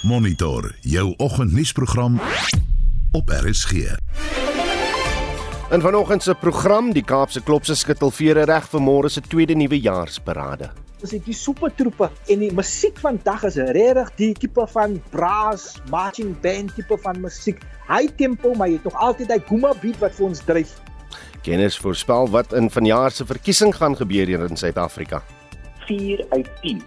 Monitor jou oggendnuusprogram op RSG. In vanoggend se program die Kaapse Klopse skittelvere reg vir môre se tweede nuwejaarsparade. As ek die supertroepe en die musiek vandag is regtig die tipe van brass, marching band tipe van musiek. High tempo, maar jy het nog altyd daai gooma beat wat vir ons dryf. Kennis voorspel wat in vanjaar se verkiesing gaan gebeur hier in Suid-Afrika. 4 uit 10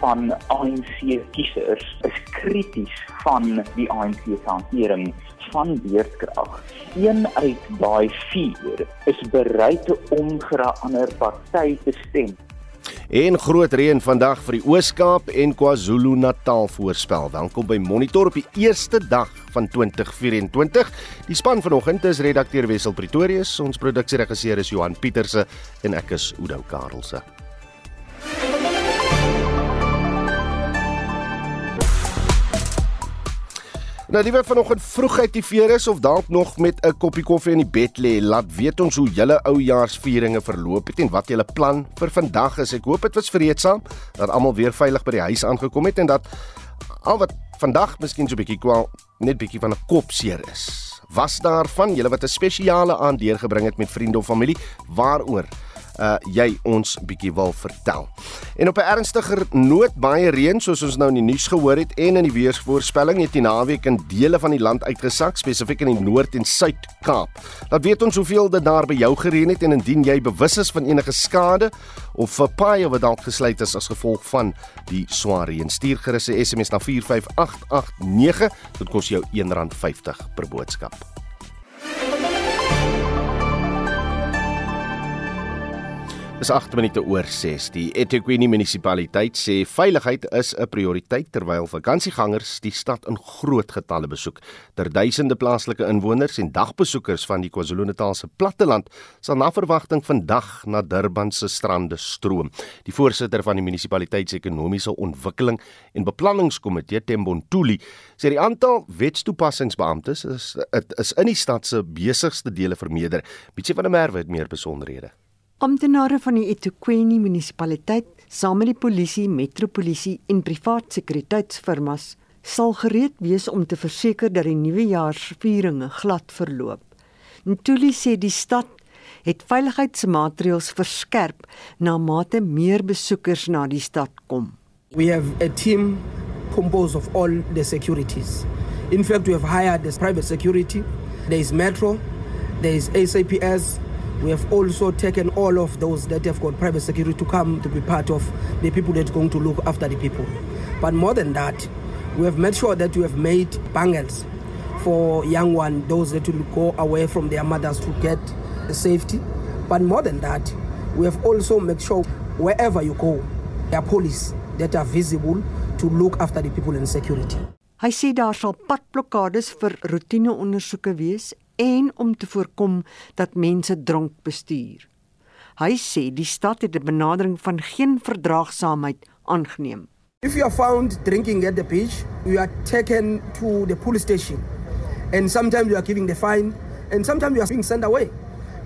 van ANC kiesers is krities van die ANC se hantering van beerdkrag. Een uit daai 4 is bereid om vir 'n ander party te stem. En groot reën vandag vir die Oos-Kaap en KwaZulu-Natal voorspel. Welkom by Monitor op die eerste dag van 2024. Die span vanoggend is redakteur Wessel Pretorius, ons produksieregisseur is Johan Pieterse en ek is Udo Karlse. Nou die wat vanoggend vroeg uit die veer is of dalk nog met 'n koppie koffie in die bed lê, laat weet ons hoe julle oujaarsvieringe verloop het en wat julle plan vir vandag is. Ek hoop dit was vreedsaam, dat almal weer veilig by die huis aangekom het en dat al wat vandag miskien so 'n bietjie kwal net bietjie van 'n kopseer is. Was daarvan julle wat 'n spesiale aand deurgebring het met vriende of familie? Waaroor? Uh jy ons bietjie wil vertel. En op 'n ernstiger noot baie reën soos ons nou in die nuus gehoor het en in die weersvoorspelling het die naweek in dele van die land uitgesak spesifiek in die Noord en Suid-Kaap. Laat weet ons hoeveel dit daar by jou gereën het en indien jy bewus is van enige skade of vir paaie wat dalk gesluit is as gevolg van die swaar reën. Stuur gerus 'n SMS na 45889. Dit kos jou R1.50 per boodskap. Dis 8 minute oor 6. Die eThekwini munisipaliteit sê veiligheid is 'n prioriteit terwyl vakansiegangers die stad in groot getalle besoek. Ter duisende plaaslike inwoners en dagbesoekers van die KwaZulu-Natal se platteland sal na verwagting vandag na Durban se strande stroom. Die voorsitter van die munisipaliteit se ekonomiese ontwikkeling en beplanningskomitee, Tembontuli, sê die aantal wetstoepassingsbeamptes is, is in die stad se besigste dele vermeerder. Bietjie van 'n merwe het meer besonderhede. Amptenare van die eThekwini munisipaliteit, saam met die polisie, metropolisie en privaat sekuriteitsfirmas, sal gereed wees om te verseker dat die nuwejaarsvieringe glad verloop. Ntuli sê die stad het veiligheidsmaatreëls verskerp na mate meer besoekers na die stad kom. We have a team composed of all the securities. In fact, we have hired this private security. There is Metro, there is SAPS, We have also taken all of those that have got private security to come to be part of the people that are going to look after the people. But more than that, we have made sure that we have made bangles for young ones, those that will go away from their mothers to get safety. But more than that, we have also made sure wherever you go, there are police that are visible to look after the people in security. Hy sê daar sal padblokkades vir roetineondersoeke wees en om te voorkom dat mense dronk bestuur. Hy sê die stad het 'n benadering van geen verdraagsaamheid aangeneem. If you are found drinking at the beach, you are taken to the police station. And sometimes you are giving the fine and sometimes you are being sent away.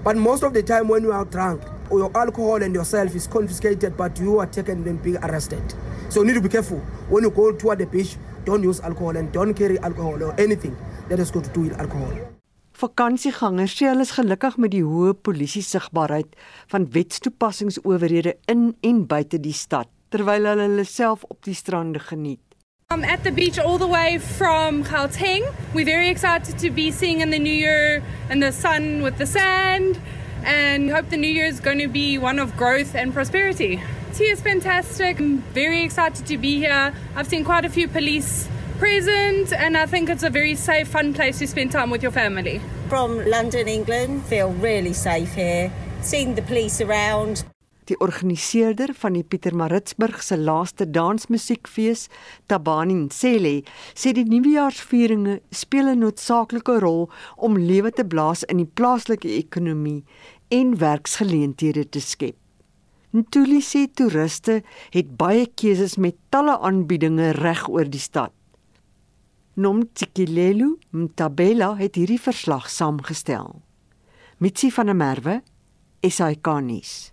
But most of the time when you are drunk, your alcohol and yourself is confiscated but you are taken and being arrested. So you need to be careful when you go to the beach, don't use alcohol and don't carry alcohol or anything that has got to do with alcohol. Vakansiegangers sê hulle is gelukkig met die hoë polisie sigbaarheid van wetstoepassingsowerhede in en buite die stad terwyl hulle hulle self op die strande geniet. I'm at the beach all the way from Gauteng. We're very excited to be seeing in the new year and the sun with the sand and hope the new year is going to be one of growth and prosperity. Tea is fantastic. I'm very excited to be here. I've seen quite a few police present and I think it's a very safe, fun place to spend time with your family. From London, England, feel really safe here. Seeing the police around. Die organiseerder van die Pietermaritzburg se laaste dansmusiekfees, Tabani Nsele, sê die nuwejaarsvieringe speel 'n noodsaaklike rol om lewe te blaas in die plaaslike ekonomie en werksgeleenthede te skep. Ntuli sê toeriste het baie keuses met talle aanbiedinge reg oor die stad. Nomtsikilelu Mtabela het hierdie verslag saamgestel. Mitsi van der Merwe, SAK nuus.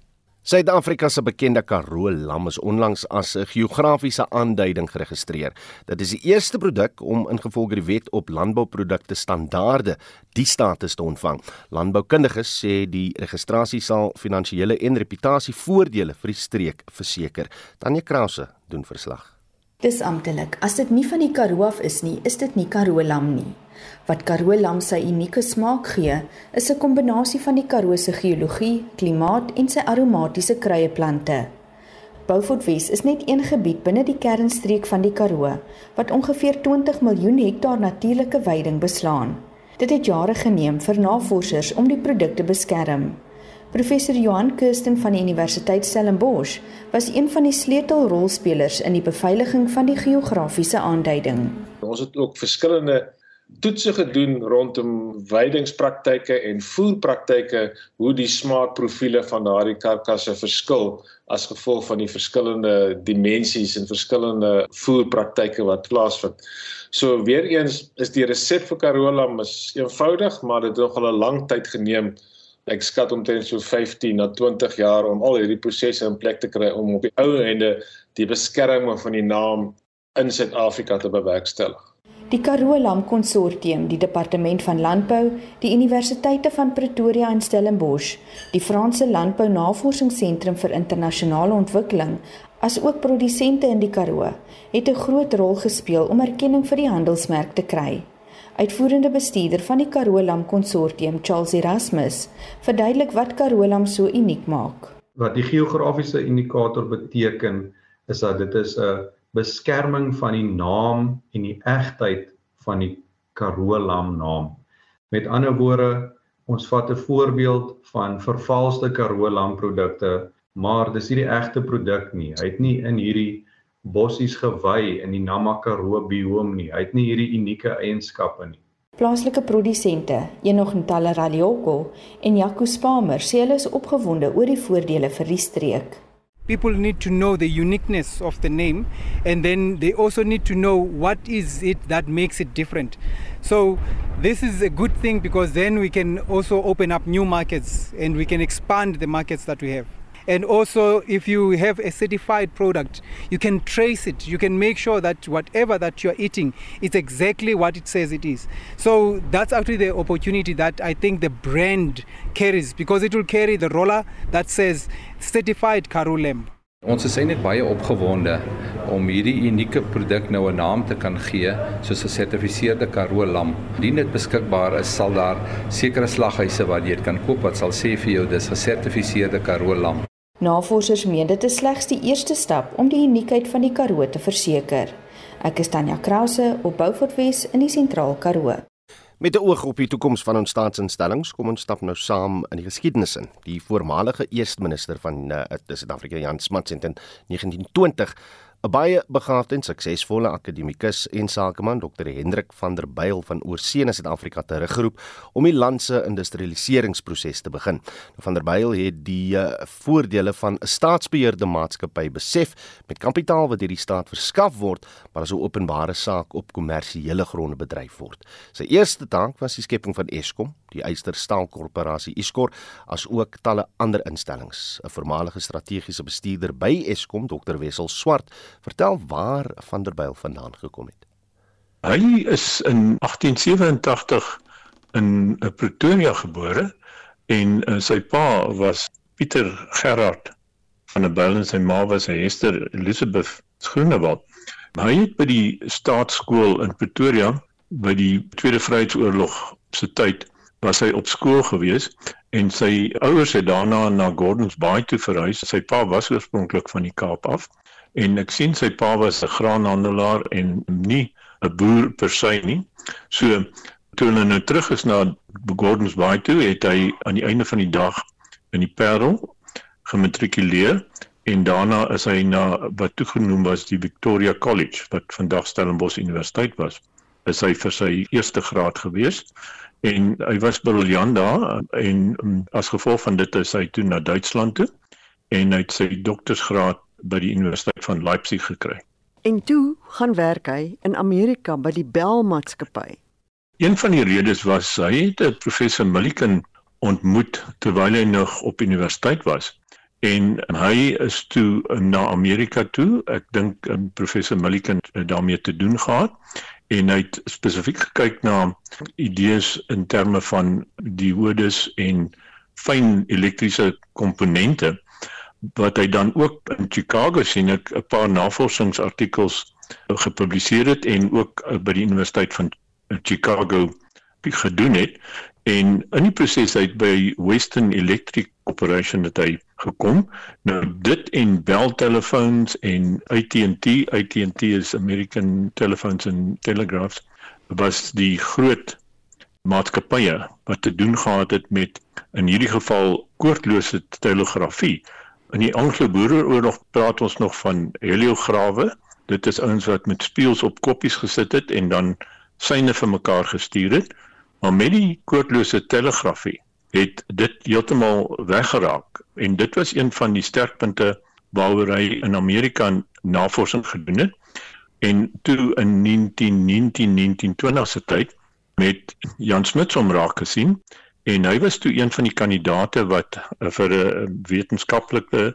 Suid-Afrika se bekende Karoo lam is onlangs as 'n geografiese aanduiding geregistreer. Dit is die eerste produk om ingevolge die wet op landbouprodukte standaarde die status te ontvang. Landboukundiges sê die registrasie sal finansiële en reputasievoordele vir die streek verseker. Tanya Krause doen verslag. Dis amptelik. As dit nie van die Karoo af is nie, is dit nie Karoo lam nie. Wat Karoo lam sy unieke smaak gee, is 'n kombinasie van die Karoo se geologie, klimaat en sy aromatiese kruieplante. Beaufort Wes is net een gebied binne die kernstreek van die Karoo wat ongeveer 20 miljoen hektaar natuurlike weiding beslaan. Dit het jare geneem vir navorsers om die produk te beskerm. Professor Johan Kirsten van die Universiteit Stellenbosch was een van die sleutelrolspelers in die beveiliging van die geografiese aanduiding. Ons het ook verskillende toetse gedoen rondom weidingspraktyke en voerpraktyke hoe die smaakprofiele van daardie karkasse verskil as gevolg van die verskillende dimensies en verskillende voerpraktyke wat plaasvind. So weer eens is die resep vir Carola is eenvoudig, maar dit het nog al 'n lang tyd geneem. Ek skat omtrent so 15 na 20 jaar om al hierdie prosesse in plek te kry om op die ou ende die beskerming van die naam in Suid-Afrika te bewerkstellig. Die Karoo Lam Konsortium, die Departement van Landbou, die Universiteite van Pretoria en Stellenbosch, die Franse Landbou Navorsingsentrum vir Internasionale Ontwikkeling, asook produsente in die Karoo, het 'n groot rol gespeel om erkenning vir die handelsmerk te kry. Uitvoerende bestuurder van die Karoo Lam Konsortium, Charles Erasmus, verduidelik wat Karoo Lam so uniek maak. Wat die geografiese indikator beteken, is dat dit is 'n beskerming van die naam en die egtheid van die Karoo lam naam. Met ander woorde, ons vat 'n voorbeeld van vervalste Karoo lam produkte, maar dis nie die egte produk nie. Hy het nie in hierdie bossies gewy in die Namakaroo biome nie. Hy het nie hierdie unieke eienskappe nie. Plaaslike produsente, Enoch Ntala Ralioko en Jaco Spamer sê hulle is opgewonde oor die voordele vir die streek. people need to know the uniqueness of the name and then they also need to know what is it that makes it different so this is a good thing because then we can also open up new markets and we can expand the markets that we have and also if you have a certified product you can trace it you can make sure that whatever that you're eating is exactly what it says it is so that's actually the opportunity that i think the brand carries because it will carry the roller that says certified karoo lamb Ons is net baie opgewonde om hierdie unieke produk nou 'n naam te kan gee soos 'n gesertifiseerde Karoo lam. Indien dit beskikbaar is, sal daar sekere slaghuise waar jy dit kan koop wat sal sê vir jou dis gesertifiseerde Karoo lam. Navorsers meen dit is slegs die eerste stap om die uniekheid van die Karoo te verseker. Ek is Tanya Krause op Beaufort Wes in die Sentraal Karoo. Met 'n oog op die toekoms van ons staatsinstellings, kom ons stap nou saam in die geskiedenis in. Die voormalige eerste minister van uh, Suid-Afrika, Jan Smuts in 1920 'n baie begaafde en suksesvolle akademikus en sakeman Dr Hendrik van der Byl van Oorsee in Suid-Afrika teruggeroep om die land se industrialiseringsproses te begin. Nou, van der Byl het die uh, voordele van 'n staatsbeheerde maatskappy besef met kapitaal wat deur die staat verskaf word, maar as 'n openbare saak op kommersiële gronde bedryf word. Sy eerste taak was die skepping van Eskom, die Eyster Staalkorporasie Iskor, as ook talle ander instellings. 'n Voormalige strategiese bestuurder by Eskom, Dr Wessel Swart, Vertel waar van der Byl vandaan gekom het. Hy is in 1887 in eh, Pretoria gebore en uh, sy pa was Pieter Gerard van der Byl en sy ma was Hester Elizabeth Groenewald. Hy het by die staatskool in Pretoria by die Tweede Vryheidsoorlog se tyd was hy op skool gewees en sy ouers het daarna na Gordons Bay toe verhuis. Sy pa was oorspronklik van die Kaap af en ek sien sy pa was 'n graanhandelaar en nie 'n boer per se nie. So toe hulle nou terug is na Gordons Bay toe, het hy aan die einde van die dag in die Parel gematrikuleer en daarna is hy na wat toegenoem was die Victoria College wat vandag Stellenbosch Universiteit was. Is hy vir sy eerste graad gewees en hy was briljant daar en um, as gevolg van dit is hy toe na Duitsland toe en hy het sy doktorsgraad by die Universiteit van Leipzig gekry. En toe gaan werk hy in Amerika by die Bell maatskappy. Een van die redes was hy het professor Milliken ontmoet terwyl hy nog op universiteit was en hy is toe na Amerika toe. Ek dink um, professor Milliken daarmee te doen gehad en hy het spesifiek gekyk na idees in terme van diodes en fyn elektriese komponente wat hy dan ook in Chicago sien ek 'n paar navorsingsartikels gepubliseer het en ook by die Universiteit van Chicago gedoen het. En in die proses uit by Western Electric Corporation het hy gekom. Nou dit en Bell telefoons en AT&T AT&T is American Telephones and Telegraphs was die groot maatskappye wat te doen gehad het met in hierdie geval koordlose telegrafie in die Anglo-Boereoorlog praat ons nog van heliograwe. Dit is ouens wat met spieëls op koppies gesit het en dan syne vir mekaar gestuur het. Maar met die koordlose telegrafie het dit heeltemal weggeraak. En dit was een van die sterkpunte waaroor hy in Amerika navorsing gedoen het. En toe in 1919 se tyd met Jan Smuts omraak gesien en hy was toe een van die kandidate wat uh, vir 'n wetenskaplike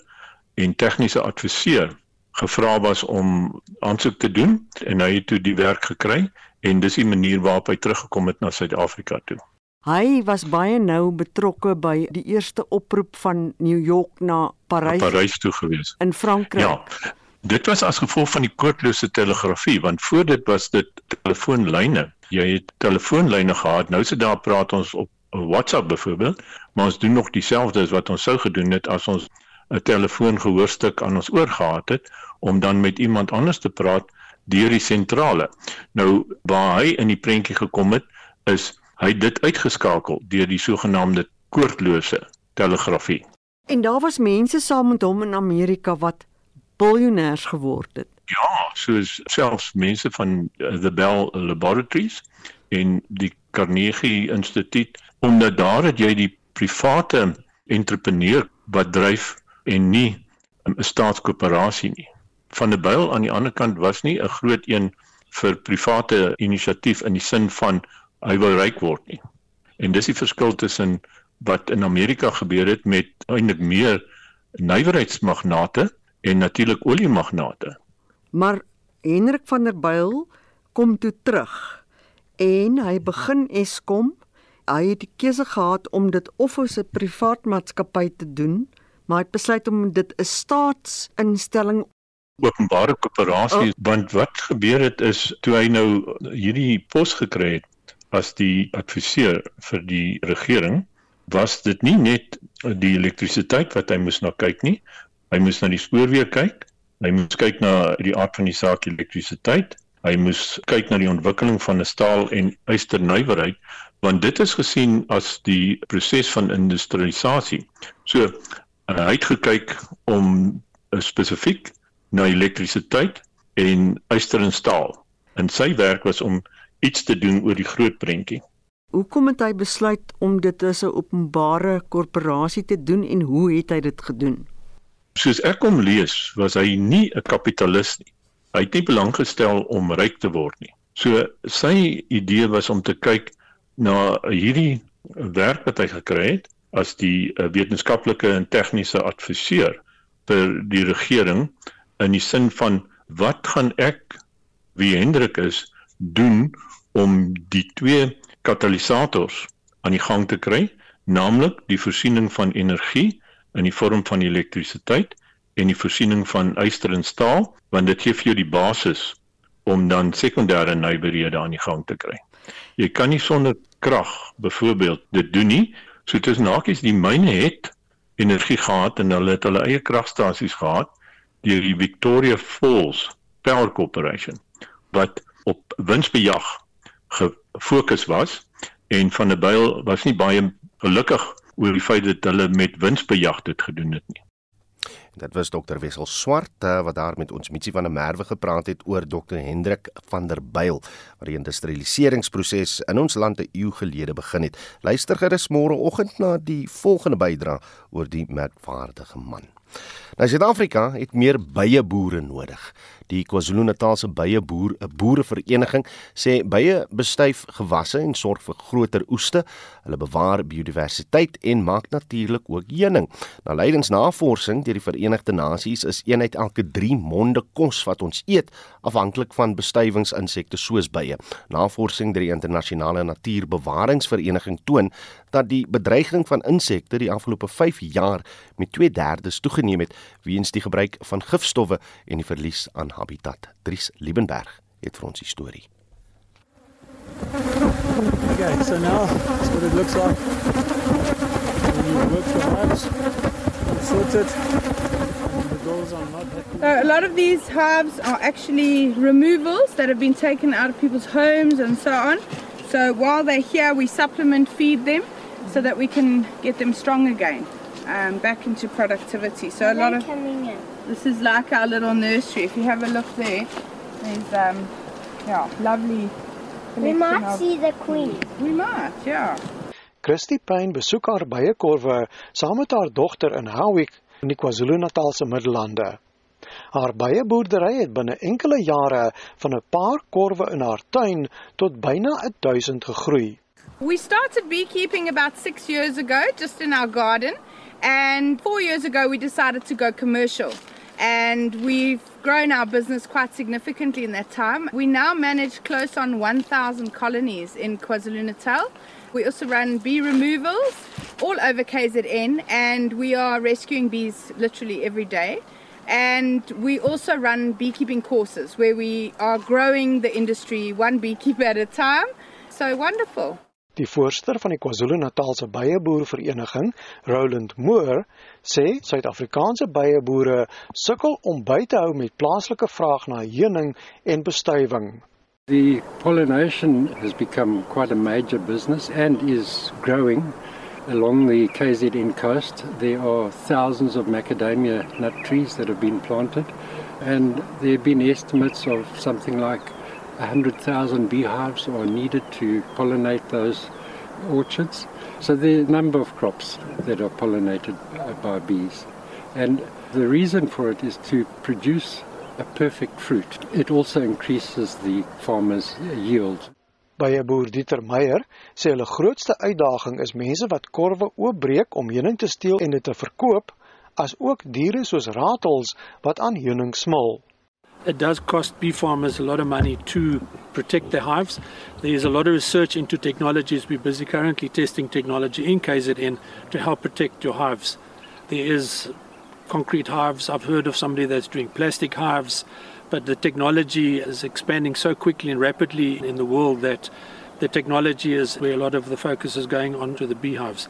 en tegniese adviseur gevra was om aansoek te doen en hy het toe die werk gekry en dis die manier waarop hy teruggekom het na Suid-Afrika toe. Hy was baie nou betrokke by die eerste oproep van New York na Parys. Na Parys toe gewees. In Frankryk. Ja. Dit was as gevolg van die koordlose telegrafie want voor dit was dit telefoonlyne. Jy het telefoonlyne gehad. Nou sit daar praat ons op WhatsApp byvoorbeeld, maar ons doen nog dieselfde as wat ons sou gedoen het as ons 'n telefoongehoorstuk aan ons oor gehad het om dan met iemand anders te praat deur die sentrale. Nou waar hy in die prentjie gekom het, is hy dit uitgeskakel deur die sogenaamde koordlose telegrafie. En daar was mense saam met hom in Amerika wat biljoenêrs geword het. Ja, soos selfs mense van uh, the Bell Laboratories en die Carnegie Instituut omdat daar het jy die private entrepreneur wat dryf en nie 'n staatskoöperasie nie van der Byl aan die ander kant was nie 'n groot een vir private inisiatief in die sin van hy wil ryk word nie. En dis die verskil tussen wat in Amerika gebeur het met eintlik meer nywerheidsmagnate en natuurlik oliemagnate. Maar Hendrik van der Byl kom toe terug en hy begin Eskom. Hy het die keuse gehad om dit of as 'n privaat maatskappy te doen, maar hy het besluit om dit 'n staatsinstelling openbare koöperasie oh. want wat gebeur het is toe hy nou hierdie pos gekry het as die adviseur vir die regering was dit nie net die elektrisiteit wat hy moes na kyk nie hy moes na die spoorweë kyk hy moes kyk na die aard van die saak elektrisiteit hy moes kyk na die ontwikkeling van 'n staal en ysternywerheid want dit is gesien as die proses van industrialisasie so hy het gekyk om spesifiek na elektrisiteit en yster en staal. En sy werk was om iets te doen oor die groot prentjie. Hoekom het hy besluit om dit as 'n openbare korporasie te doen en hoe het hy dit gedoen? Soos ek kom lees, was hy nie 'n kapitalis nie. Hy het nie belang gestel om ryk te word nie. So sy idee was om te kyk na hierdie werk wat hy gekry het as die eh, wetenskaplike en tegniese adviseur vir die regering in die sin van wat gaan ek wie Hendrik is doen om die twee katalisators aan die gang te kry, naamlik die voorsiening van energie in die vorm van elektrisiteit en die voorsiening van yster en staal, want dit gee vir jou die basis om dan sekondêre nywerhede aan die gang te kry. Jy kan nie sonder krag byvoorbeeld dit doen nie. So tussen hakies die myne het energie gehad en hulle het hulle eie kragstasies gehad deur die Victoria Falls Power Corporation wat op winsbejag gefokus was en van der Byl was nie baie gelukkig oor die feit dat hulle met winsbejag dit gedoen het nie. Dit was dokter Wessel Swart eh, wat daar met ons Mitsie van der Merwe gepraat het oor dokter Hendrik van der Byl wat die industrialiseringsproses in ons land 'n eeu gelede begin het. Luister gerus môre oggend na die volgende bydra oor die merkwaardige man. Nou Suid-Afrika het meer bye boere nodig. Die KwaZulu-Natalse bye boer 'n boerevereniging sê bye bestuif gewasse en sorg vir groter oeste. Hulle bewaar biodiversiteit en maak natuurlik ook heuning. Na leidingsnavorsing deur die Verenigde Nasies is een uit elke 3 monde kos wat ons eet afhanklik van bestuivingsinsekte soos bye. Navorsing deur die internasionale natuurbewaringsvereniging toon dat die bedreiging van insekte die afgelope 5 jaar met 2/3 toegeneem het weens die gebruik van gifstowwe en die verlies aan habitat. Dries Liebenberg het vir ons die storie. Okay, so now that's what it looks like when you work for hives. Sorted. So a lot of these hives are actually removals that have been taken out of people's homes and so on. So while they're here, we supplement feed them so that we can get them strong again, um, back into productivity. So a lot of coming in. This is like our little nursery. If you have a look there, there's um, yeah, lovely. We might of- see the queen. We might, yeah. Christy Payne besoek haar byekorwe saam met haar dogter in Howick in die KwaZulu-Natalse Middellande. Haar byeboerdery het binne enkele jare van 'n paar korwe in haar tuin tot byna 1000 gegroei. We started beekeeping about six years ago, just in our garden. And four years ago, we decided to go commercial. And we've grown our business quite significantly in that time. We now manage close on 1,000 colonies in KwaZulu Natal. We also run bee removals all over KZN, and we are rescuing bees literally every day. And we also run beekeeping courses where we are growing the industry one beekeeper at a time. So wonderful. Die voorsteur van die KwaZulu-Natalse byeboervereniging, Roland Moore, sê Suid-Afrikaanse byeboere sukkel om by te hou met plaaslike vraag na heuning en bestuiving. The pollination has become quite a major business and is growing along the KZN coast. There are thousands of macadamia nut trees that have been planted, and there have been estimates of something like 100,000 beehives are needed to pollinate those orchards. So there are a number of crops that are pollinated uh, by bees. And the reason for it is to produce a perfect fruit. It also increases the farmer's yield. Byeboer Dieter Meyer sê hulle grootste uitdaging is mense wat korwe oopbreek om heuning te steel en dit te verkoop, as ook diere soos ratels wat aan heuning smil. It does cost bee farmers a lot of money to protect their hives. There is a lot of research into technologies. We're busy currently testing technology in KZN to help protect your hives. There is concrete hives. I've heard of somebody that's doing plastic hives, but the technology is expanding so quickly and rapidly in the world that the technology is where a lot of the focus is going on to the beehives.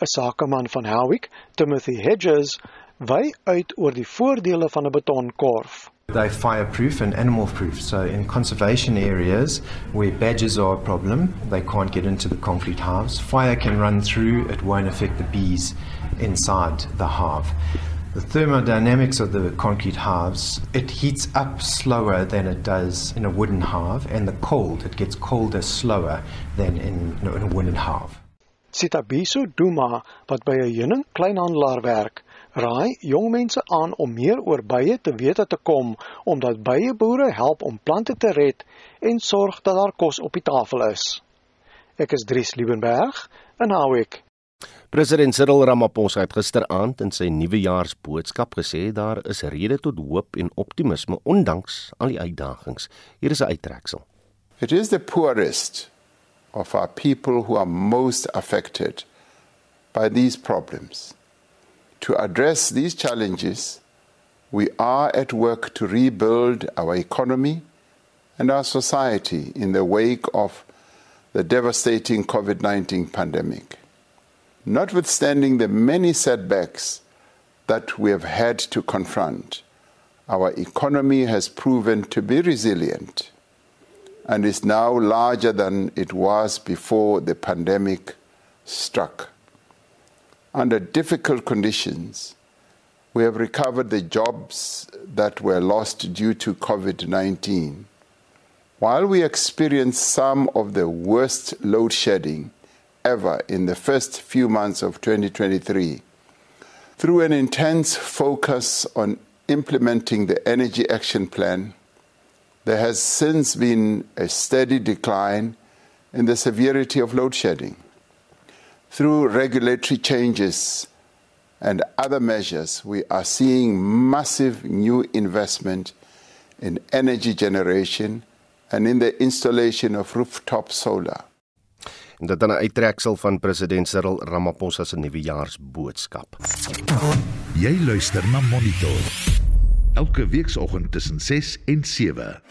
'n Sakeman van Howick, Timothy Hedges, wy uit oor die voordele van 'n betonkorf. They're fireproof and animal proof. So, in conservation areas where badgers are a problem, they can't get into the concrete hives. Fire can run through, it won't affect the bees inside the hive. The thermodynamics of the concrete hives, it heats up slower than it does in a wooden hive, and the cold, it gets colder slower than in, in a wooden hive. Sitabiso Duma wat by 'n heuning kleinhandelaar werk, raai jong mense aan om meer oor bye te wete te kom omdat byeboere help om plante te red en sorg dat daar kos op die tafel is. Ek is Dries Liebenberg in Howick. President Cyril Ramaphosa het gisteraand in sy nuwejaarsboodskap gesê daar is rede tot hoop en optimisme ondanks al die uitdagings. Hier is 'n uittreksel. It is the poorest of our people who are most affected by these problems. To address these challenges, we are at work to rebuild our economy and our society in the wake of the devastating COVID 19 pandemic. Notwithstanding the many setbacks that we have had to confront, our economy has proven to be resilient and is now larger than it was before the pandemic struck. Under difficult conditions, we have recovered the jobs that were lost due to COVID 19. While we experienced some of the worst load shedding ever in the first few months of 2023, through an intense focus on implementing the Energy Action Plan there has since been a steady decline in the severity of load shedding. Through regulatory changes and other measures, we are seeing massive new investment in energy generation and in the installation of rooftop solar. En dit dan 'n uittreksel van president Cyril Ramaphosa se nuwejaarsboodskap. Jy luister na Monitor. Elke weekoggend tussen 6 en 7.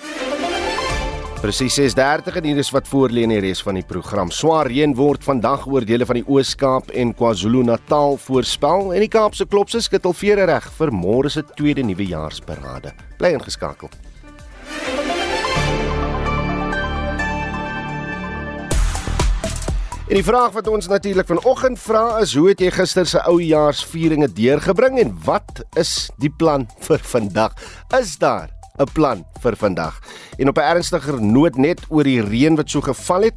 Presies 6:30 en hier is wat voor lê in die res van die program. Swaar reën word vandag oor dele van die Oos-Kaap en KwaZulu-Natal voorspel en die Kaapse klopse skittel vere reg vir môre se tweede nuwejaarsparade. Bly ingeskakel. En die vraag wat ons natuurlik vanoggend vra is: Hoe het jy gister se oujaarsvieringe deurgebring en wat is die plan vir vandag? Is daar 'n plan vir vandag? En op 'n ernstiger noot net oor die reën wat so geval het,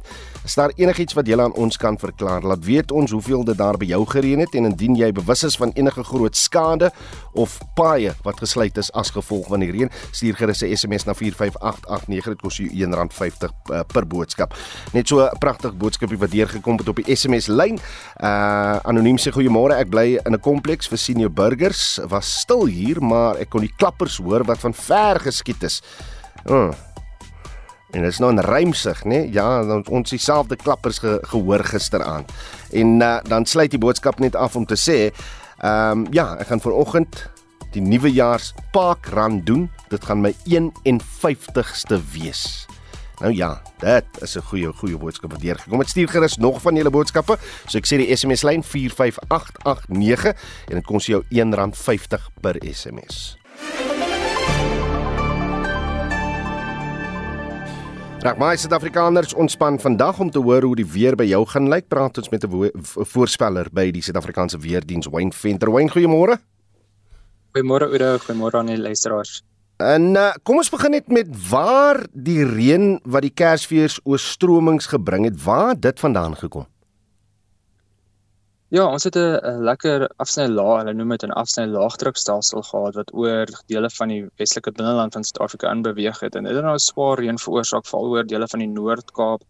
is daar enigiets wat jy aan ons kan verklaar? Laat weet ons hoeveel dit daar by jou gereën het en indien jy bewus is van enige groot skade of paaie wat gesluit is as gevolg van die reën, stuur gerus 'n SMS na 45889 dit kos jou R1.50 uh, per boodskap. Net so 'n pragtige boodskapie wat deurgekom het op die SMS lyn. Uh anoniem sê goeiemôre, ek bly in 'n kompleks vir senior burgers. Was stil hier, maar ek kon die klappers hoor wat van ver geskiet is. Oh, En dit is nou 'n rymsig, né? Ja, ons dieselfde klappers ge, gehoor gisteraand. En uh, dan sluit die boodskap net af om te sê, ehm um, ja, ek gaan vanoggend die nuwejaars parkrun doen. Dit gaan my 51ste wees. Nou ja, dit is 'n goeie goeie boodskap wat deurgekom het. Stuur gerus nog van julle boodskappe. So ek sê die SMS lyn 45889 en dit kos jou R1.50 per SMS. Reg maar Suid-Afrikaners ontspan vandag om te hoor hoe die weer by jou gaan lyk. Praat ons met 'n voorspeller by die Suid-Afrikaanse Weerdiens, Wayne Venter. Wayne, goeiemôre. Goeiemôre Oude, goeiemôre aan die luisteraars. En uh, kom ons begin net met waar die reën wat die Kersfees oorstromings gebring het, waar dit vandaan gekom? Ja, ons het 'n lekker afsny laag, hulle noem dit 'n afsny laagdrukstelsel gehad wat oor dele van die westelike binneland van Suid-Afrika inbeweeg het en dit het nou swaar reën veroorsaak veral oor dele van die Noord-Kaap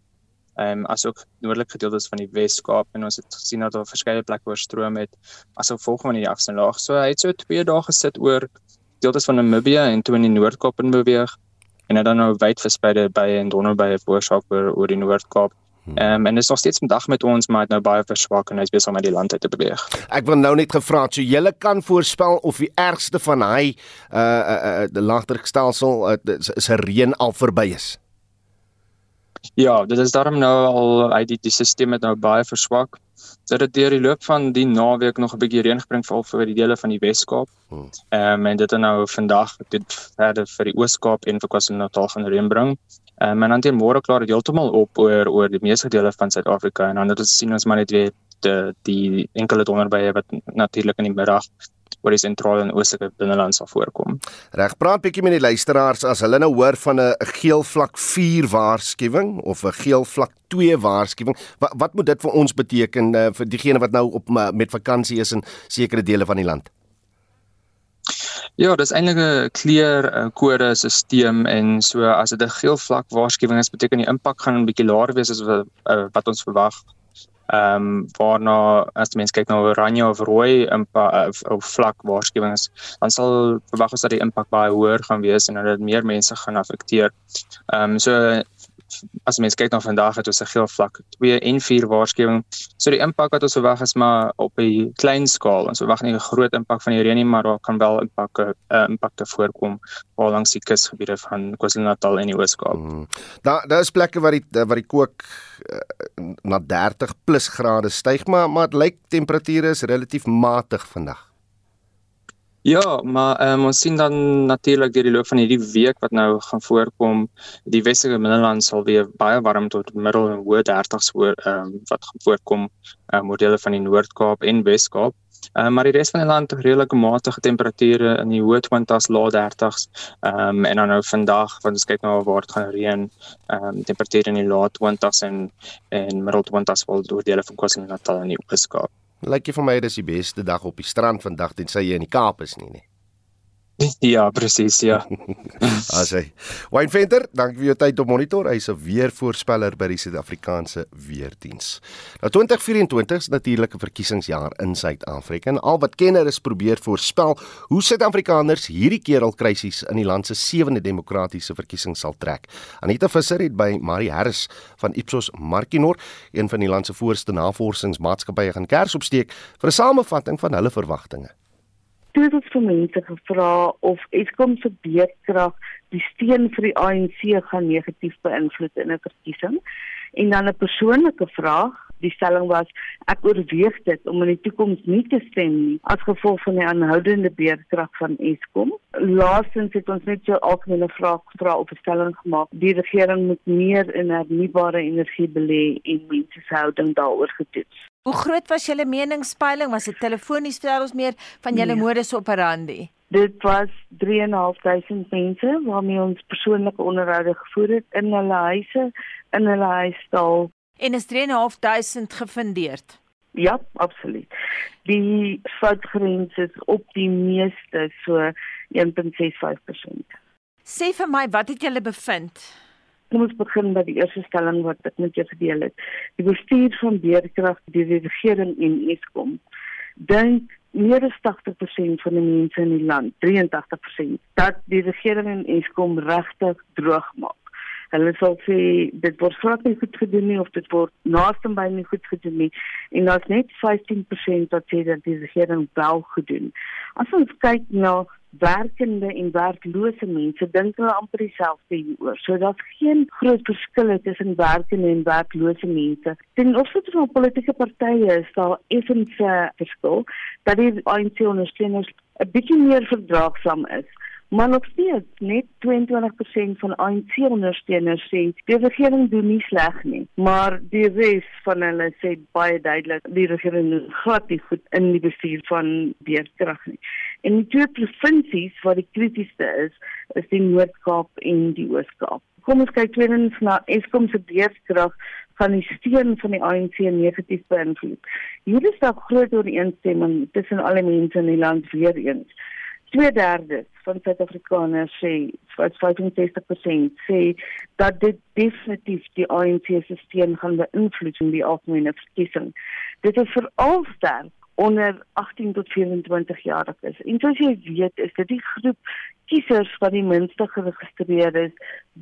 ehm um, asook noordelike gedeeltes van die Wes-Kaap en ons het gesien dat daar verskeie plekke oorstroom het asook gevolg van die afsny laag. So hy het so 2 dae gesit oor deeltes van Namibië en toe in die Noord-Kaap in beweeg en het dan nou wyd verspreide by en donderbye veroorsaak oor oor die Noord-Kaap. Ehm um, en is nog steeds vandag met ons maar het nou baie verswak en hy's besig om uit die land uit te beweeg. Ek wil nou net gevra het so julle kan voorspel of die ergste van hy uh uh, uh die laagdrukstelsel uh, is 'n reën al verby is. Ja, dit is daarom nou al uit die die stelsel het nou baie verswak. Dit het deur die loop van die naweek nog 'n bietjie reën gebring veral vir die dele van die Wes-Kaap. Hmm. Ehm um, en dit het nou vandag dit verder vir die Oos-Kaap en vir KwaZulu-Natal gaan reën bring. Um, en dan teen môre klaar dit heeltemal op oor oor die meeste dele van Suid-Afrika en dan het ons sien ons maar net weer die die enkele donderbye wat natuurlik in die middag oor die sentrale en oostelike binneland sal voorkom. Reg, praat bietjie met die luisteraars as hulle nou hoor van 'n geel vlak 4 waarskuwing of 'n geel vlak 2 waarskuwing. Wat wat moet dit vir ons beteken uh, vir diegene wat nou op met vakansie is in sekere dele van die land? Ja, dis eintlik 'n kleur eh, stelsel en so as dit 'n geel vlak waarskuwing is, beteken die impak gaan 'n bietjie laer wees as wat, uh, wat ons verwag. Ehm um, waarna as mense kyk na oranje of rooi impak of, of vlak waarskuwings, dan sal verwag ons dat die impak baie hoër gaan wees en dat dit meer mense gaan affekteer. Ehm um, so as mens kyk na vandag het ons 'n geel vlak 2 en 4 waarskuwing. So die impak wat ons verwag is maar op 'n klein skaal. Ons verwag nie 'n groot impak van die reën nie, maar daar kan wel impakke uh, impakte voorkom waar langs die kusgebiede van KwaZulu-Natal en die Oos-Kaap. Hmm. Daar daar is plekke waar die waar die kook uh, na 30 plus grade styg, maar maar dit lyk temperature is relatief matig vandag. Ja, maar um, ons sien dan natuurlik deur die loop van hierdie week wat nou gaan voorkom, die Weselike Middelland sal weer baie warm tot middel en hoë 30s voor ehm um, wat gaan voorkom, uh, modelle van die Noord-Kaap en Wes-Kaap. Um, maar die res van die land redelike matige temperature in die hoë 20s, lae 30s. Ehm um, en dan nou vandag, want ons kyk nou waar dit gaan reën, ehm um, temperature in die lae 20s en en middel 20s vol deur dele van KwaZulu-Natal en die Oos-Kaap. Lyk jy vir my dis die beste dag op die strand vandag tensy jy in die Kaap is nie nie. Ja, presies, ja. As hy. Wayne Venter, dankie vir jou tyd op monitor. Hy's 'n weervoorspeller by die Suid-Afrikaanse Weerdiens. Nou 2024 is natuurlik 'n verkiesingsjaar in Suid-Afrika en al wat kenners probeer voorspel hoe Suid-Afrikaners hierdie keer al krisis in die land se sewende demokratiese verkiesing sal trek. Anita Visser het by Marie Harris van Ipsos Markinor, een van die land se voorste navorsingsmaatskappye gaan kers opsteek vir 'n samevatting van hulle verwagtinge toe het vir mense gevra of Eskom se beurtkrag die steun vir die ANC gaan negatief beïnvloed in 'n verkiesing. En dan 'n persoonlike vraag, die stelling was ek oorweeg dit om in die toekoms nie te stem nie as gevolg van die aanhoudende beurtkrag van Eskom. Laastens het ons net so algemene vraag gevra op 'n stelling gemaak. Die regering moet meer in hernubare energie belê en mense se houding daaroor getoets. Hoe groot was julle meningspeiling? Was dit telefonies vertel ons meer van julle nee. modus operandi? Dit was 3.500 mense waarmee ons persoonlike onderhoude gevoer het in hulle huise, in hulle huisstal. En is 3.500 gefundeerd? Ja, absoluut. Die foutgrens is op die meeste so 1.65%. Sê vir my, wat het julle bevind? Kom ons begin by die eerste stelling wat ek met jou gedeel het. Die bestuur van beerkrag deur die regering en Eskom dink meer as 80% van die mense in die land, 83%, dat die regering en Eskom regtig droog maak. Hulle sal sê dit word glad nie goed gedoen nie of dit word naaste by nie goed gedoen nie en daar's net 15% wat sê dat die regering wel gedoen. As ons kyk na werkende en werklose mense dink hulle amper dieselfde hieroor. So daar's geen groot verskille tussen werkende en werklose mense. Ten opsigte van politieke partye is daar effens 'n verskil dat die ANC ondersteuners 'n bietjie meer verdraagsaam is. Maar nog steeds net 22% van ANC ondersteuners sê die regering doen nie sleg nie, maar die res van hulle sê baie duidelik die regering doen glad nie goed in die bestuur van beerkrag nie. En die twee provinsies waar die kritiesste is, is die Noord-Kaap en die Oos-Kaap. Kom ons kyk tweedens na Eskom se beerkrag van die steun van die ANC negatief beïnvloed. Hier is daar groot ooreenstemming tussen alle mense in die land weer eens. 2/3 van Suid-Afrikaners sê, wat 65% sê dat dit definitief die ANC se steun gaan beïnvloed in die algemene verkiesing. Dit is veral sterk onder 18 tot 24 jaar is. En soos jy weet, is dit die groep kiesers wat die minste geregistreer is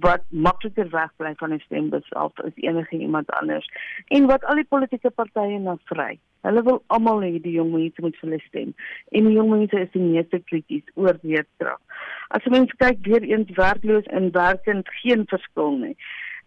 wat makliker wegbly van 'n stembus af as enige iemand anders en wat al die politieke partye na vry. Hulle wil almal hê die jong mense moet vir hulle stem. En die jong mense is die meeste krities oor weerkrag. As jy mens kyk weer eens werkloos en werkend geen verskil nie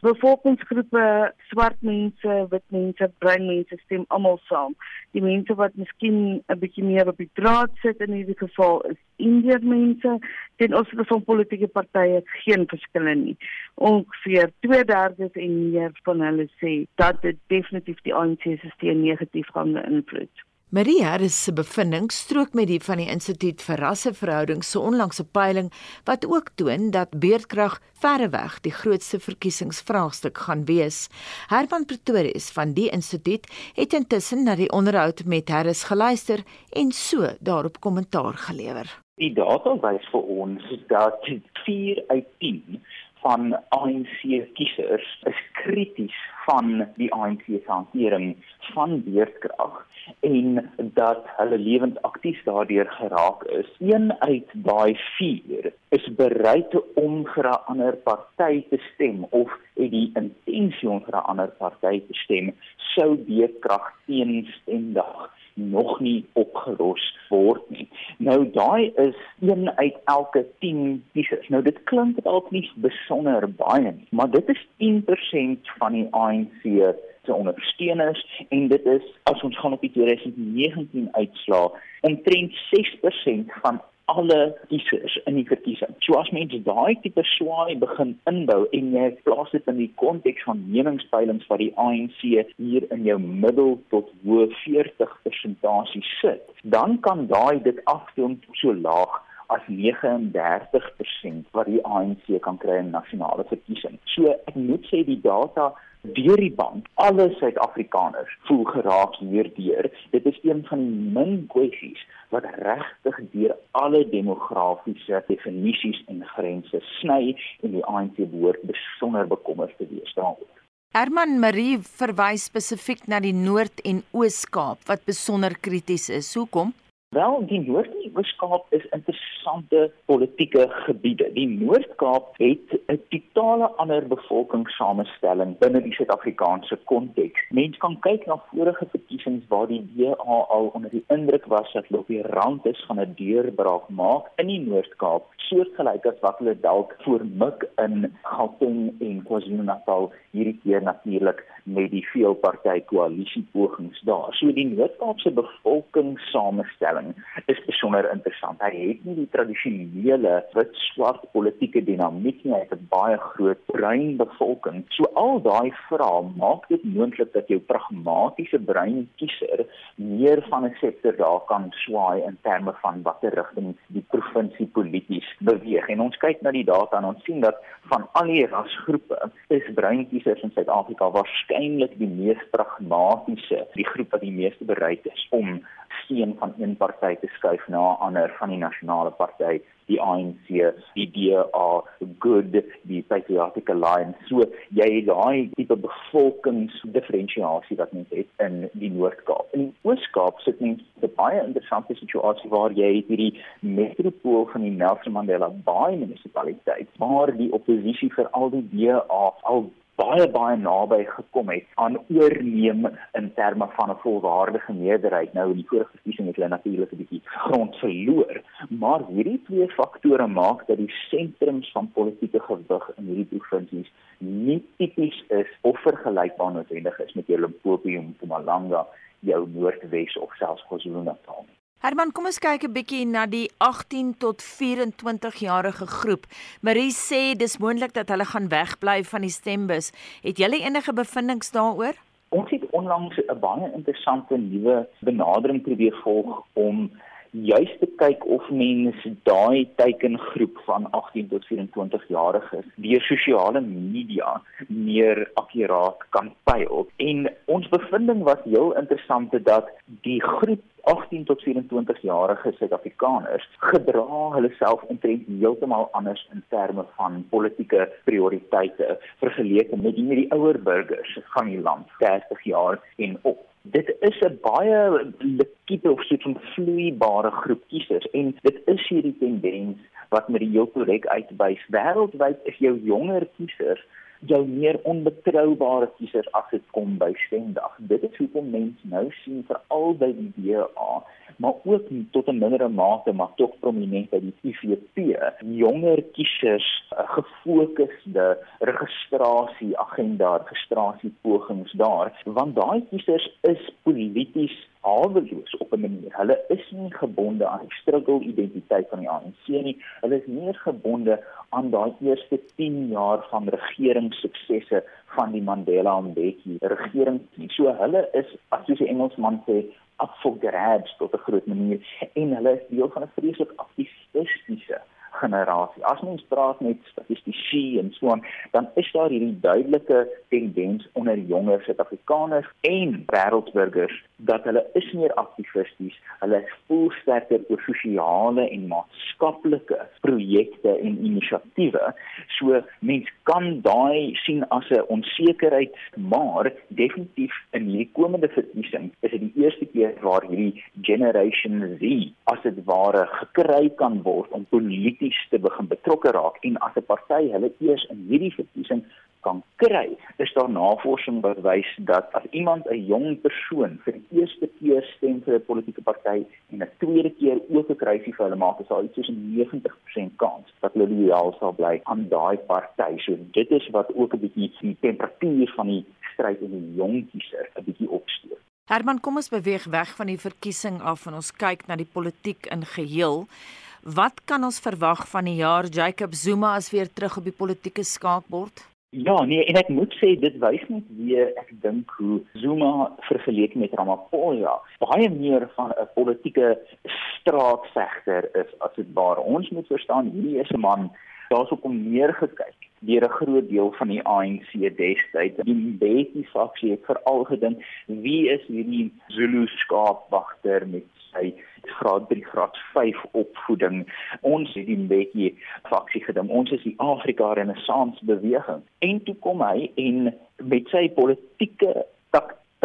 bevolkingsgroepe, swart mense, wit mense, bruin mense stem almal saam. Die mense wat miskien 'n bietjie meer op die draad sit in hierdie geval is Indiër mense. Ten opsigte van politieke partye geen verskille nie. Ongeveer 2/3 en meer van hulle sê dat dit definitief die ANC se steun negatief gaan beïnvloed. Marie Harris se bevindinge strook met die van die Instituut vir Rasseverhoudings se onlangse peiling wat ook toon dat beerdkrag verreweg die grootste verkiesingsvraagstuk gaan wees. Herman Pretorius van die instituut het intussen na die onderhoud met Harris geluister en so daarop kommentaar gelewer. Die data wys vir ons dat 4 uit 10 van ANC kiesers is krities van die ANC se hantering van beerdkrag en dat hulle lewend aktief daardeur geraak is. Een uit daai 4 is bereid om vir 'n ander party te stem of het die intensie om vir 'n ander party te stem sou beerdkrag teenstendig nog nie opgelos word nie. Nou daai is een uit elke 10 kiesers. Nou dit klink dalk nie besonder baie nie, maar dit is 10% van die ANC se ondersteuners en dit is as ons gaan op die 2019 uitslaa, omtrent 6% van alle kiesers in die verkiesing. So as mense daai tipe swaai begin inbou en jy plaas dit in die konteks van meningspeilings wat die ANC hier in jou middel tot hoë 40% sit, dan kan daai dit aftoon so laag as 39% wat die ANC kan kry in nasionale verkiesing. So ek moet sê die data deur die band alle Suid-Afrikaners voel geraak hierdeur. Dit is een van die min kwessies wat regtig deur alle demografiese definisies en grense sny en die ANC behoort besonder bekommerd te wees daaroor. Herman Marie verwys spesifiek na die Noord- en Oos-Kaap wat besonder krities is. Hoekom? Wel, die Noord- en Oos-Kaap is interessante politieke gebiede. Die Noord-Kaap het 'n totale ander bevolkingssamestelling binne die Suid-Afrikaanse konteks. Mense kan kyk na vorige verkiesings waar die DA al onder die indruk was dat hulle op die rand is van 'n deurbraak maak in die Noord-Kaap, soortgelyk as wat hulle dalk voormik in Gauteng en KwaZulu-Natal hierdie keer natuurlik met die veelparty koalisie pogings daar. So die Noord-Kaapse bevolkingssamestelling is besonder interessant. Hy het nie die tradisionele wit-swart politieke dinamiek nie, hy het 'n baie groot bruin bevolking. So al daai vrae maak dit moontlik dat jou pragmatiese bruin kiezer meer van 'n sektor daar kan swaai in terme van watter rigting die provinsie polities beweeg. En ons kyk na die data en ons sien dat van al die rasgroepe is bruin kiesers in Suid-Afrika waarskynlik die mees pragmatiese, die groep wat die meeste bereid is om steun van een party te skuif na 'n ander van die nasionale party die ANC die DA good die patriotic alliance. So jy het daai tipe bevolkingsdifferensiasie wat mens het in die Noord-Kaap. In die Oos-Kaap sit mens 'n baie interessante situasie waar jy het hierdie metropool van die Nelson Mandela Bay munisipaliteit waar die oppositie vir al die DA al baie baie naby gekom het aan oorneem in terme van 'n volwaardige meerderheid. Nou in die vorige verkiesing het hulle natuurlik 'n bietjie grond verloor, maar hierdie twee faktore maak dat die sentrums van politieke gewig in hierdie provinsies nie tipies is of vergelykbaar noodwendig is met jou Limpopo, Mpumalanga, jou Noordwes of selfs KwaZulu-Natal nie. Herman, kom ons kyk 'n bietjie na die 18 tot 24 jarige groep. Marie sê dis moontlik dat hulle gaan wegbly van die stembus. Het julle enige bevindinge daaroor? Ons het onlangs 'n baie interessante nuwe benadering probeer volg om juis te kyk of mense daai teikengroep van 18 tot 24 jariges deur sosiale media meer akkuraat kan pyl. En ons bevinding was heel interessant dat die groep 18 tot 24 jarige Suid-Afrikaners gedra hulle self omtrent heeltemal anders in terme van politieke prioriteite vergeleke met die, die ouer burgers van die land 30 jaar en op dit is 'n baie liquide of soort van vloeibare groep kiesers en dit is hierdie tendens wat met die heel korrek uitwys wêreldwyd is jou jonger kiesers jou meer onbetroubare kiesers as dit kom by stemdag dit is hoekom mense nou sien veral by die DA maar ook tot 'n mindere mate maar tog prominent by die IFP jonger kiesers gefokusde registrasie agenda registrasie pogings daar. Want daai kiesers is polities haweloos op 'n manier. Hulle is nie gebonde aan die struggle identiteit van die ANC nie. Hulle is meer gebonde aan daai eerste 10 jaar van regeringssuksesse van die Mandela Mbeki regering. So hulle is as jy die Engelsman sê up for grabs tot 'n groot manier en hulle is deel van 'n vreeslik aktivistiese generasie. As mens praat met statistici en so aan, dan is daar hierdie duidelike tendens onder jonger Suid-Afrikaners en wêreldburgers dat hulle is meer aktivisties, hulle voel sterker oor sosiale en maatskaplike projekte en inisiatiewe. So mens kan daai sien as 'n onsekerheid, maar definitief in hierdie komende verkiesing is dit die eerste keer waar hierdie generation Z as dit ware gekry kan word om polities te begin betrokke raak en as 'n party hulle eers in hierdie verkiesing kan kry, is daar navorsing wat wys dat as iemand 'n jong persoon vir die eerste keer stem vir 'n politieke party en 'n tweede keer ook 'n kruisie vir hulle maak, is daar iets soos 'n 90% kans dat hulle loyaal sal bly aan daai party. So dit is wat ook 'n bietjie die temperatuur van die stryd in die jong kiezer 'n bietjie opsteek. Herman, kom ons beweeg weg van die verkiesing af en ons kyk na die politiek in geheel. Wat kan ons verwag van die jaar Jacob Zuma as weer terug op die politieke skaakbord? Ja, nee, en ek moet sê dit wys net weer ek dink hoe Zuma vergelyk met Ramaphosa baie meer van 'n politieke straatvegter is as dit waar ons moet verstaan hierdie is 'n man daar's op hom neergekyk deur 'n groot deel van die ANC destyds. Die Mbeki faksie het veral gedink wie is hierdie Zulu skaapwagter met sy graad 3 graad 5 opvoeding. Ons het die Mbeki faksie gedink. Ons is die Afrika Renaissance beweging. En toe kom hy en met sy politieke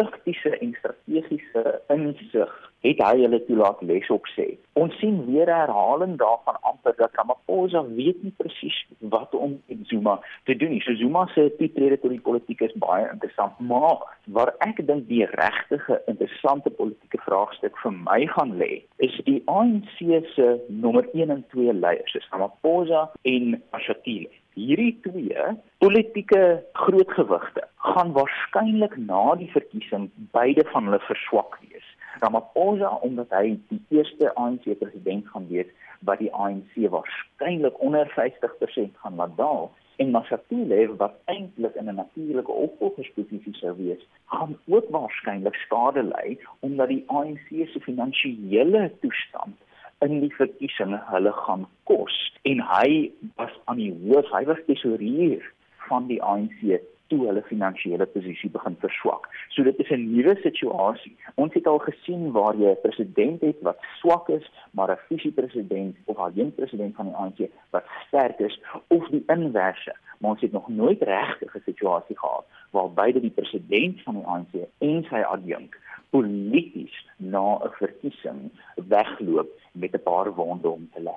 taktiese en strategiese insig het hy hulle toelaat les op sê. Ons sien weer herhaling daarvan amper dat Ramaphosa weet nie presies wat om met Zuma te doen nie. So Zuma se toetrede tot die politiek is baie interessant, maar waar ek dink die regtige interessante politieke vraagstuk vir my gaan lê, is die ANC se nommer 1 en 2 leiers, dis Ramaphosa en Mashatile. Hierdie twee politieke grootgewigte gaan waarskynlik na die verkiesing beide van hulle verswak wees. Ramaphosa omdat hy die eerste ANC president gaan wees wat die ANC waarskynlik onder 50% gaan laat daal en Mashatile wat eintlik in 'n natuurlike opvolgersposisie sou wees, gaan ook waarskynlik skade ly omdat die ANC se finansiële toestand in die verkiesing hulle gaan kos en hy was aan die hoof, hy was tesourier van die ANC toe hulle finansiële posisie begin verswak. So dit is 'n nuwe situasie. Ons het al gesien waar jy 'n president het wat swak is, maar 'n visiepresident of alleen president van die ANC wat sterk is of die inverse. Maar ons het nog nooit regtig 'n situasie gehad waar beide die president van die ANC en sy adjunk polities na 'n verkiesing wegloop met 'n paar wonde om te lê.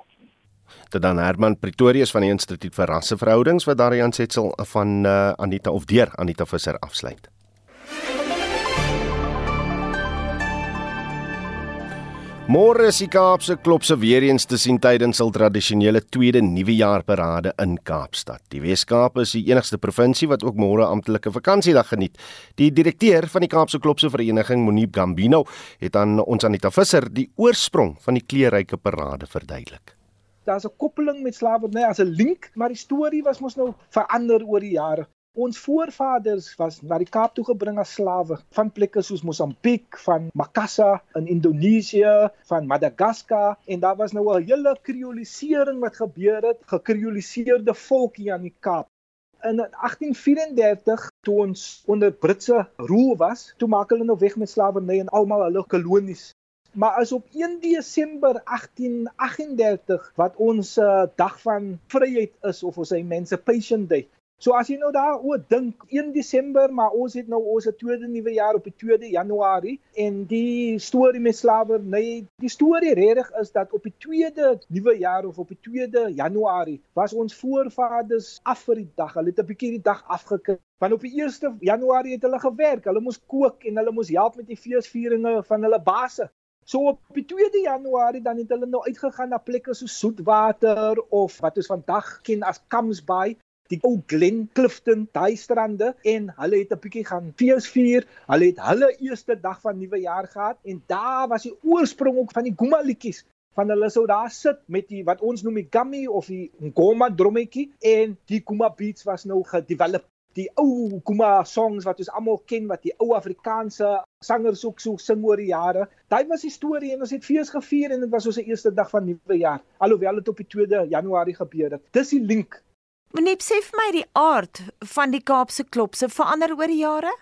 Dit dan Herman Pretorius van die Instituut vir Rasseverhoudings wat daar aan setsel van uh, Anita of deur Anita Visser afsluit. Môre is die Kaapse klopse weer eens te sien tydens hul tradisionele tweede nuwejaarparade in Kaapstad. Die Wes-Kaap is die enigste provinsie wat ook môre amptelike vakansiedag geniet. Die direkteur van die Kaapse klopse vereniging, Monique Gambino, het aan ons Anita Visser die oorsprong van die kleurryke parade verduidelik daar's 'n koppeling met slawerny as 'n link, maar die storie was mos nou verander oor die jare. Ons voorvaders was na die Kaap toe gebring as slawe van plekke soos Mosambiek, van Makassar in Indonesië, van Madagaskar en daar was nou 'n hele kriolisering wat gebeur het, gekrioliseerde volk hier aan die Kaap. In 1834 toe ons onder Britse rule was, toe maak hulle nou weg met slawerny en almal hulle kolonies maar as op 1 Desember 1838 wat ons uh, dag van vryheid is of ons Emancipation Day. So as jy nou daaroor dink 1 Desember, maar ons het nou ons tweede nuwe jaar op die 2de Januarie en die storie met slawe, nee, die storie regtig is dat op die tweede nuwe jaar of op die 2de Januarie was ons voorvaders af vir die dag. Hulle het 'n bietjie die dag afgekry. Want op die 1 Januarie het hulle gewerk. Hulle moes kook en hulle moes help met die feesvieringe van hulle baase. So op die 2de Januarie dan het hulle nou uitgegaan na plekke so Soetwater of wat ons vandag ken as Kamsbaai, die ou Glen Clifton, daai strande en hulle het 'n bietjie gaan feesvier. Hulle het hulle eerste dag van nuwe jaar gehad en daar was die oorsprong ook van die Guma liedjies van hulle sou daar sit met die wat ons noem die gummy of die ngoma drommetjie en die Guma beats was nou gedevelop die ou Kuma songs wat ons almal ken wat die ou Afrikaanse sangers ook so sing oor die jare. Daai was die storie en ons het fees gevier en dit was ons eerste dag van nuwe jaar. Alhoewel dit op die 2de Januarie gebeur het. Dis die link. Meneer sê vir my die aard van die Kaapse klopse verander oor die jare?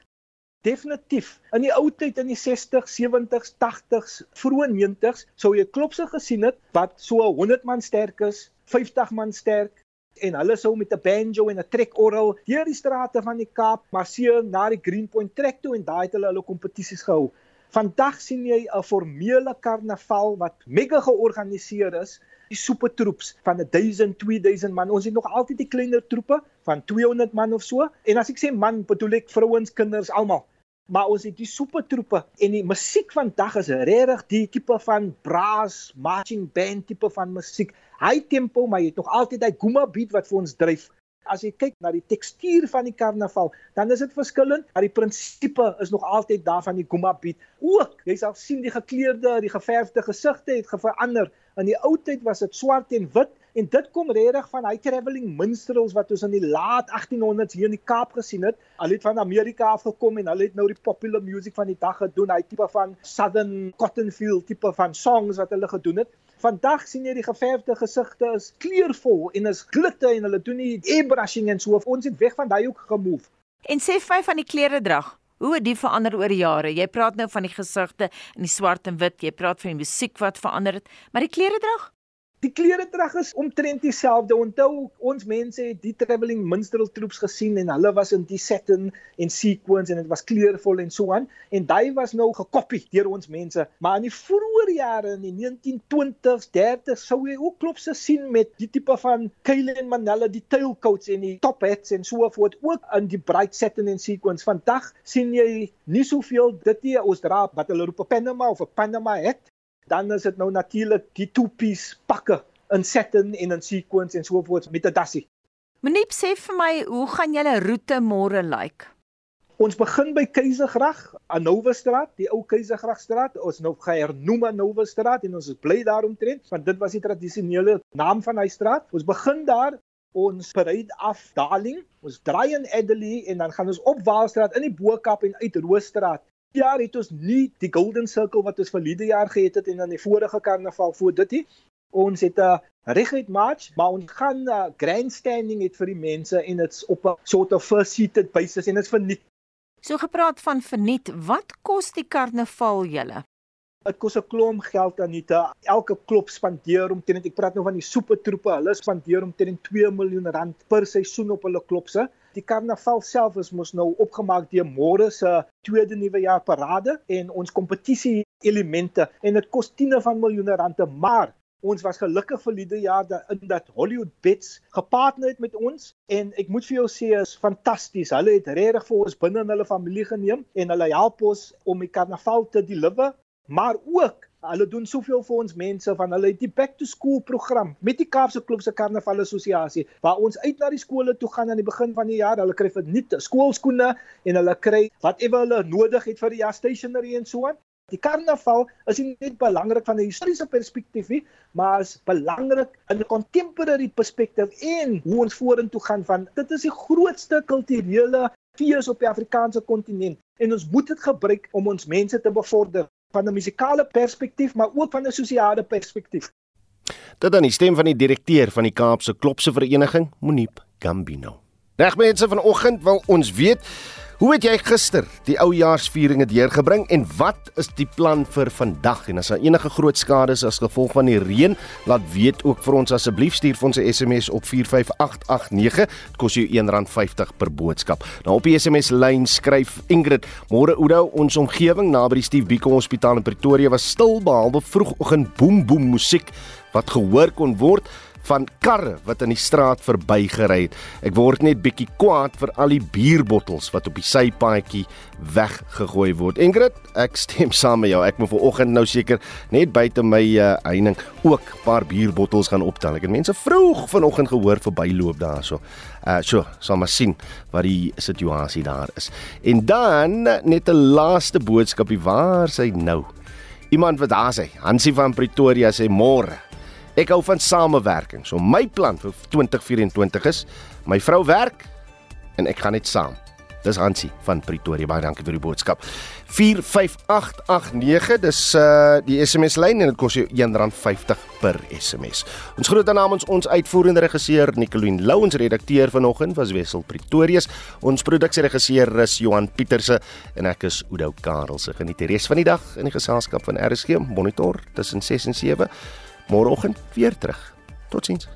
Definitief. In die ou tyd in die 60s, 70s, 80s, vroeë 90s sou jy klopse gesien het wat so 100 man sterk is, 50 man sterk, en hulle sou met 'n banjo en 'n trekorrel deur die strate van die Kaap marseer na die Greenpoint trek toe en daai het hulle hulle kompetisies gehou. Vandag sien jy 'n formele karnaval wat mega georganiseer is. Die soepetroeps van 1000, 2000 man. Ons het nog altyd die kleiner troepe van 200 man of so. En as ek sê man, bedoel ek vrouens, kinders, almal. Maar ons het die soepetroepe en die musiek vandag is regtig die tipe van brass, marching band tipe van musiek high tempo, maar jy het nog altyd daai Guma beat wat vir ons dryf. As jy kyk na die tekstuur van die karnaval, dan is dit verskillend, maar die prinsipe is nog altyd daar van die Guma beat. Ook, jy sal sien die gekleurde, die geverfde gesigte het verander. In die ou tyd was dit swart en wit En dit kom regtig van hy travelling minstrels wat ons in die laat 1800s hier in die Kaap gesien het. Hulle het van Amerika af gekom en hulle het nou die popular music van die dag gedoen. Hy tipe van Southern Cottonfield tipe van songs wat hulle gedoen het. Vandag sien jy die geverfde gesigte is kleurvol en is glitte en hulle doen die airbrushing en so. Ons het weg van daai ook gemove. En sê my van die klere drag. Hoe het die verander oor die jare? Jy praat nou van die gesigte in die swart en wit, jy praat van die musiek wat verander het, maar die klere drag? Die klere drag is omtrent dieselfde. Onthou ons mense het die travelling minstrel troops gesien en hulle was in die setting en sequence en dit was kleurvol en so aan en daai was nou gekopie deur ons mense. Maar in die vroeë jare in die 1920s, 30s sou jy ook klopse sien met die tipe van Kyle en Manella, die tailcoats en die top hats en so voort ook in die bright setting en sequence. Vandag sien jy nie soveel dit nie. Ons dra wat hulle roep 'n Panama of 'n Panama hat dan is dit nou natuurlik die two-piece pakke in setting en in sequence en so voort met 'n dassie. Moniep sê vir my, hoe gaan julle roete môre lyk? Like? Ons begin by Keisergrag, aan Nouwestraat, die ou Keisergragstraat. Ons nou gehernoem aan Nouwestraat en ons is bly daaromtrent want dit was die tradisionele naam van hy straat. Ons begin daar ons parade af Darling, ons draai in Adderley en dan gaan ons op Waalstraat in die Bo-Kaap en uit Roosstraat jaar het ons nie die Golden Circle wat ons verlede jaar gehad het en dan die vorige karnaval voor dit nie. Ons het 'n reguit march, maar ons gaan uh, grandstanding het vir die mense en dit's op 'n sort of first seated basis en dit's verniet. So gepraat van verniet, wat kos die karnaval julle? Dit kos 'n klomp geld aan dit. Elke klop spandeer omtrent ek praat nou van die soepetroepe, hulle spandeer omtrent 2 miljoen rand per seisoen op hulle klopse. Die karnaval self is mos nou opgemaak deur môre se tweede nuwe jaar parade en ons kompetisie elemente. En dit kos tiene van miljoene rande maar ons was gelukkig vir die jaar dat in dat Hollywood Bets gepartner het met ons. En ek moet vir jou sê is fantasties. Hulle het regtig vir ons binne in hulle familie geneem en hulle help ons om die karnaval te deliver maar ook Hulle doen soveel vir ons mense van hulle die back to school program met die Kaapse Klub se Karnaval Assosiasie waar ons uit na die skole toe gaan aan die begin van die jaar. Hulle kry vir nuut skoolskoene en hulle kry whatever hulle nodig het vir die jaar stationery en so aan. Die karnaval is nie net belangrik van 'n historiese perspektief nie, maar is belangrik in 'n contemporary perspektief en hoe ons vorentoe gaan van dit is die grootste kulturele fees op die Afrikaanse kontinent en ons moet dit gebruik om ons mense te bevorder van 'n musikale perspektief, maar ook van 'n sosiale perspektief. Dit dan die stem van die direkteur van die Kaapse Klopse Vereniging, Monique Gambino. Reg mense vanoggend wil ons weet Hoe het jy gister die oujaarsvieringe deurgebring en wat is die plan vir vandag? En as daar enige groot skade is as gevolg van die reën, laat weet ook vir ons asseblief stuur ons 'n SMS op 45889. Dit kos jou R1.50 per boodskap. Nou op die SMS lyn skryf Ingrid: "Môre Oudo, ons omgewing naby die Steve Biko Hospitaal in Pretoria was stil behalwe vroegoggend boem boem musiek wat gehoor kon word." Van karre wat in die straat verbygery het. Ek word net bietjie kwaad vir al die bierbottels wat op die sypaadjie weggegooi word. Ingrid, ek stem saam met jou. Ek moet vanoggend nou seker net buite my uh, heining ook 'n paar bierbottels gaan optel. Ek het mense vroeg vanoggend gehoor verbyloop daarso. Uh so, sal maar sien wat die situasie daar is. En dan net 'n laaste boodskapie waar sy nou. Iemand wat daar sê, Hansie van Pretoria sê môre Ek hou van samewerking. So my plan vir 2024 is my vrou werk en ek gaan net saam. Dis Hansie van Pretoria. Baie dankie vir die boodskap. 45889 dis uh die SMS lyn en dit kos jou R1.50 per SMS. Ons groet aan namens ons uitvoerende regisseur Nicoline Lou, ons redakteur vanoggend was Wessel Pretorius. Ons produksieregisseur is Johan Pieterse en ek is Oudo Karel. Se geniet die res van die dag in die geselskap van RSG Monitor tussen 6 en 7 môreoggend weer terug. Totsiens.